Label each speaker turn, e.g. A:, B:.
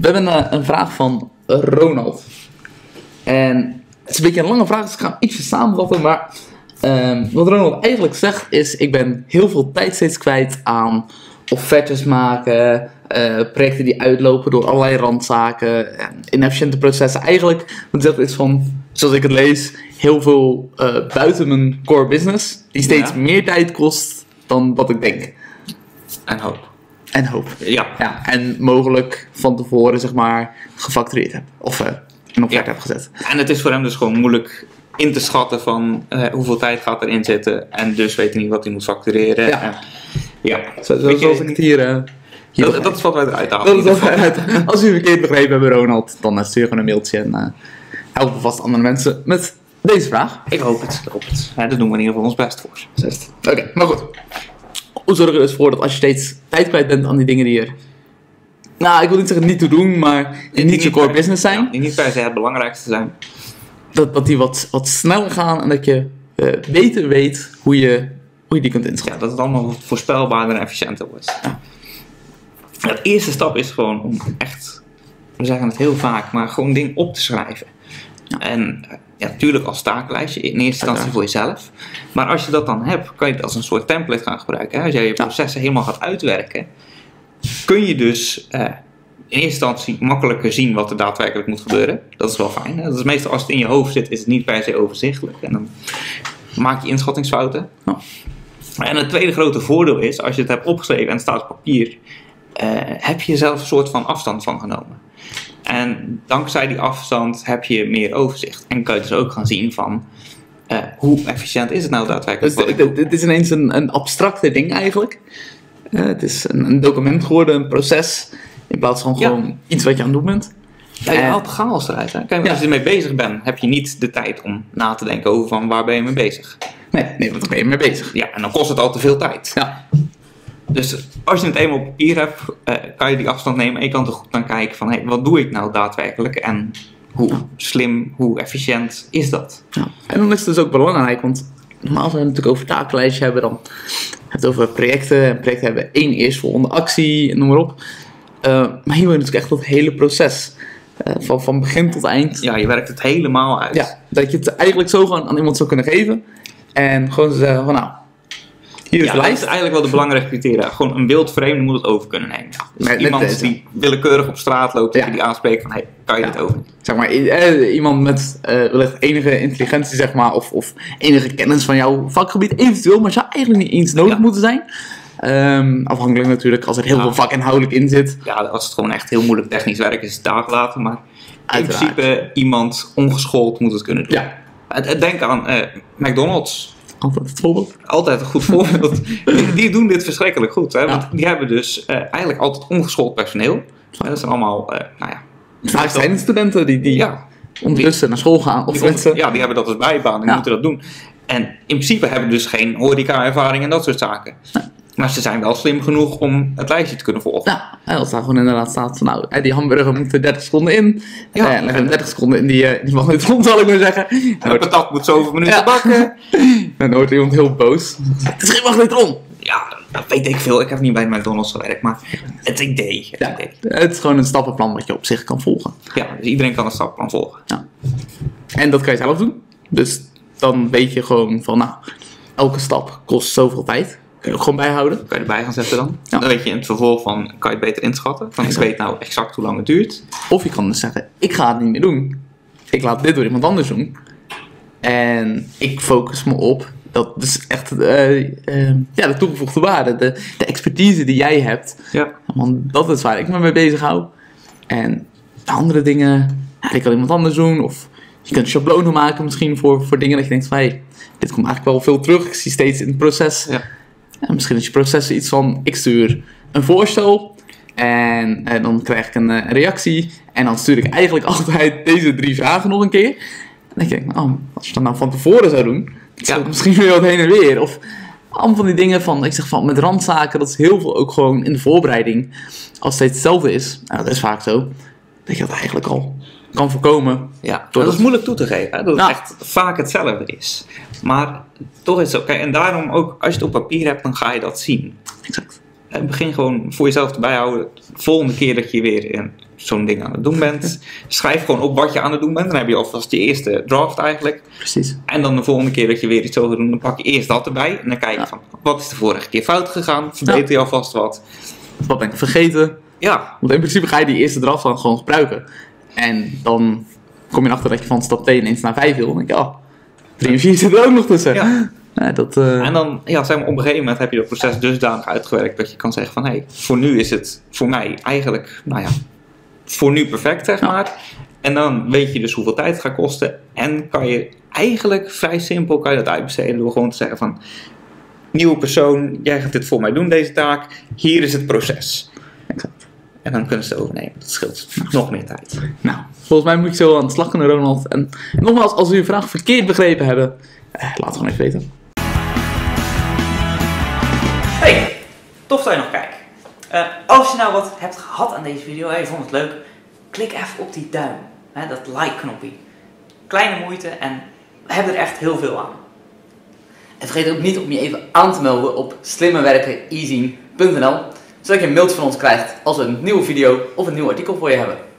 A: We hebben een, een vraag van Ronald. En het is een beetje een lange vraag, dus ik ga hem ietsje samenvatten. Maar ehm, wat Ronald eigenlijk zegt is, ik ben heel veel tijd steeds kwijt aan offertes maken, eh, projecten die uitlopen door allerlei randzaken, en inefficiënte processen. Eigenlijk, want dat is van, zoals ik het lees, heel veel eh, buiten mijn core business, die steeds
B: Ja.
A: meer tijd kost dan wat ik denk.
B: En hoop.
A: En hoop.
B: Ja.
A: Ja, en mogelijk van tevoren, zeg maar, gefactureerd heb. Of eh een offerte
B: Ja.
A: heb gezet.
B: En het is voor hem dus gewoon moeilijk in te schatten van eh, hoeveel tijd gaat erin zitten. En dus weet hij niet wat hij moet factureren.
A: Ja.
B: En, ja.
A: Zo, zo,
B: je,
A: zoals ik het hier... eh, hier
B: dat, dat is wat wij eruit halen.
A: Dat wij- Als u verkeerd begrepen hebben, Ronald, dan stuur gewoon een mailtje en helpen vast andere mensen met deze vraag.
B: Ik hoop het. Ik hoop het. Ja, daar doen we in ieder geval ons best voor.
A: Oké, maar goed. Hoe zorg er dus voor dat als je steeds tijd kwijt bent aan die dingen die er... Nou, ik wil niet zeggen niet te doen, maar die niet je core
B: per-
A: business zijn.
B: ja, die niet per se het belangrijkste zijn.
A: Dat, dat die wat, wat sneller gaan en dat je eh, beter weet hoe je, hoe je die kunt inschatten.
B: Ja, dat het allemaal voorspelbaarder en efficiënter wordt. De eerste stap is gewoon om echt, we zeggen het heel vaak, maar gewoon dingen op te schrijven. En ja, natuurlijk als takenlijstje, in eerste instantie
A: Uiteraard.
B: voor jezelf. Maar als je dat dan hebt, kan je het als een soort template gaan gebruiken. Hè? Als jij je processen helemaal gaat uitwerken, kun je dus eh, in eerste instantie makkelijker zien wat er daadwerkelijk moet gebeuren. Dat is wel fijn. Hè? Dat is meestal als het in je hoofd zit, is het niet per se overzichtelijk. En dan maak je inschattingsfouten. En het tweede grote voordeel is, als je het hebt opgeschreven en het staat op papier, heb je zelf een soort van afstand van genomen. En dankzij die afstand heb je meer overzicht. En kan je dus ook gaan zien van eh, hoe efficiënt is het nou daadwerkelijk.
A: Dus het, het is ineens een, een abstracte ding eigenlijk. Eh, het is een, een document geworden, een proces. In plaats van
B: Ja.
A: gewoon iets wat je aan het doen bent.
B: Ja, je
A: Eh,
B: haalt chaos eruit. Hè? Kijk,
A: Ja.
B: als je ermee bezig bent, heb je niet de tijd om na te denken over van waar ben je mee bezig.
A: Nee, nee, want daar ben je mee bezig.
B: Ja, en dan kost het al te veel tijd.
A: Ja,
B: Dus als je het eenmaal op papier hebt, eh, kan je die afstand nemen en je kan er goed naar kijken van hey, wat doe ik nou daadwerkelijk en hoe slim, hoe efficiënt is dat?
A: ja. En dan is het dus ook belangrijk, want normaal als we het natuurlijk over takenlijstje hebben, dan het over projecten. En projecten hebben één eerstvolgende actie, en noem maar op. Eh, maar hier wil je natuurlijk echt dat hele proces. eh, van, van begin tot eind.
B: Ja, je werkt het helemaal uit.
A: Ja, dat je het eigenlijk zo gewoon aan iemand zou kunnen geven. En gewoon zeggen van nou, hier is
B: Ja, is eigenlijk wel de belangrijke criteria. Gewoon een wildvreemde moet het over kunnen nemen. Dus iemand die willekeurig op straat loopt,
A: Ja.
B: je die aanspreekt van hey, kan je dit over?
A: zeg maar, eh, iemand met eh, wellicht enige intelligentie, zeg maar, of, of enige kennis van jouw vakgebied, eventueel, maar zou eigenlijk niet eens nodig moeten zijn. Ehm, afhankelijk natuurlijk, als er heel veel vakinhoudelijk in zit.
B: Ja, als het gewoon echt heel moeilijk technisch werk is, daar laten. Maar in
A: Uiteraard.
B: principe iemand ongeschoold moet het kunnen doen. Denk aan eh, McDonald's.
A: Altijd het voorbeeld.
B: Altijd een goed voorbeeld. die, die doen dit verschrikkelijk goed. Hè? Want die hebben dus eh, eigenlijk altijd ongeschoold personeel. Eh, Dat zijn allemaal, eh, nou ja,
A: Vaak zijn het studenten die, die
B: ja,
A: ondertussen naar school gaan, of mensen.
B: ja, die hebben dat als bijbaan, die
A: Ja.
B: moeten dat doen. En in principe hebben dus geen horeca-ervaring en dat soort zaken. Maar ze zijn wel slim genoeg om het lijstje te kunnen volgen.
A: Ja, en als daar gewoon inderdaad staat van nou, die hamburger moet er 30 seconden in.
B: Ja.
A: Ja, en dan gaan 30 seconden in die, eh, die mag niet rond, zal ik maar zeggen.
B: En de patat moet zoveel minuten bakken.
A: dan wordt iemand heel boos. Het is geen magnetron.
B: Ja, dat weet ik veel. Ik heb niet bij McDonald's gewerkt, maar het idee. Het
A: Ja,
B: idee.
A: het is gewoon een stappenplan wat je op zich kan volgen.
B: ja, dus iedereen kan een stapplan volgen.
A: Ja. En dat kan je zelf doen. Dus dan weet je gewoon van, nou, elke stap kost zoveel tijd. Kun je ook gewoon bijhouden.
B: Kan je erbij gaan zetten dan?
A: Ja.
B: Dan weet je in het vervolg van, kan je het beter inschatten. Van, ik weet nou exact hoe lang het duurt.
A: Of je kan dus zeggen, ik ga het niet meer doen. Ik laat dit door iemand anders doen. En ik focus me op, dat is echt eh, eh, ja, de toegevoegde waarde. De, de expertise die jij hebt.
B: Ja.
A: Want dat is waar ik me mee bezig hou. En de andere dingen, ja, die kan iemand anders doen. Of je kunt schablonen maken misschien voor, voor dingen dat je denkt van... Hey, dit komt eigenlijk wel veel terug. Ik zie steeds in het proces.
B: Ja.
A: En misschien is je proces iets van, ik stuur een voorstel. En, eh, dan krijg ik een reactie. En dan stuur ik eigenlijk altijd deze drie vragen nog een keer. En dan denk ik, oh, als je dat nou van tevoren zou doen... Dan zou het misschien weer wat heen en weer. Of allemaal van die dingen van, ik zeg van, met randzaken, dat is heel veel ook gewoon in de voorbereiding. Als het steeds hetzelfde is, nou dat is vaak zo, dat je dat eigenlijk al kan voorkomen.
B: Ja, dat is
A: dat-
B: moeilijk toe te geven, hè? dat het
A: Ja.
B: echt vaak hetzelfde is. Maar toch is het oké. En daarom ook, als je het op papier hebt, dan ga je dat zien.
A: Exact.
B: Eh, Begin gewoon voor jezelf te bijhouden. De volgende keer dat je weer een zo'n ding aan het doen bent. Schrijf gewoon op wat je aan het doen bent. Dan heb je alvast je eerste draft eigenlijk.
A: Precies.
B: En dan de volgende keer dat je weer iets gaat doen, dan pak je eerst dat erbij. En dan kijk je
A: Ja.
B: van, wat is de vorige keer fout gegaan? Verbeter je alvast wat?
A: Wat ben ik vergeten?
B: Ja,
A: Want in principe ga je die eerste draf dan gewoon gebruiken. En dan kom je erachter dat je van stap 2 ineens naar 5 wil. Dan denk je, oh, 3 en 4 zitten er ook nog tussen.
B: Ja.
A: Ja, dat, eh,
B: En dan, ja, zeg maar, op een gegeven moment heb je dat proces dusdanig uitgewerkt dat je kan zeggen van, hé, hey, voor nu is het voor mij eigenlijk, nou ja, voor nu perfect, zeg
A: Ja.
B: maar. En dan weet je dus hoeveel tijd het gaat kosten. En kan je eigenlijk vrij simpel kan je dat uitbesteden door gewoon te zeggen van, nieuwe persoon, jij gaat dit voor mij doen, deze taak. Hier is het proces.
A: Exact.
B: En dan kunnen ze het overnemen. Dat scheelt nog meer tijd.
A: Nou, volgens mij moet ik zo aan de slag kunnen, Ronald. En nogmaals, als u uw vraag verkeerd begrepen hebben, eh, laat het gewoon even weten.
C: Hey, tof dat je nog kijkt. Eh, als je nou wat hebt gehad aan deze video en je vond het leuk, klik even op die duim, hè, dat like-knopje. Kleine moeite en we hebben er echt heel veel aan. En vergeet ook niet om je even aan te melden op slimmewerkeneasy.nl, zodat je een mailtje van ons krijgt als we een nieuwe video of een nieuw artikel voor je hebben.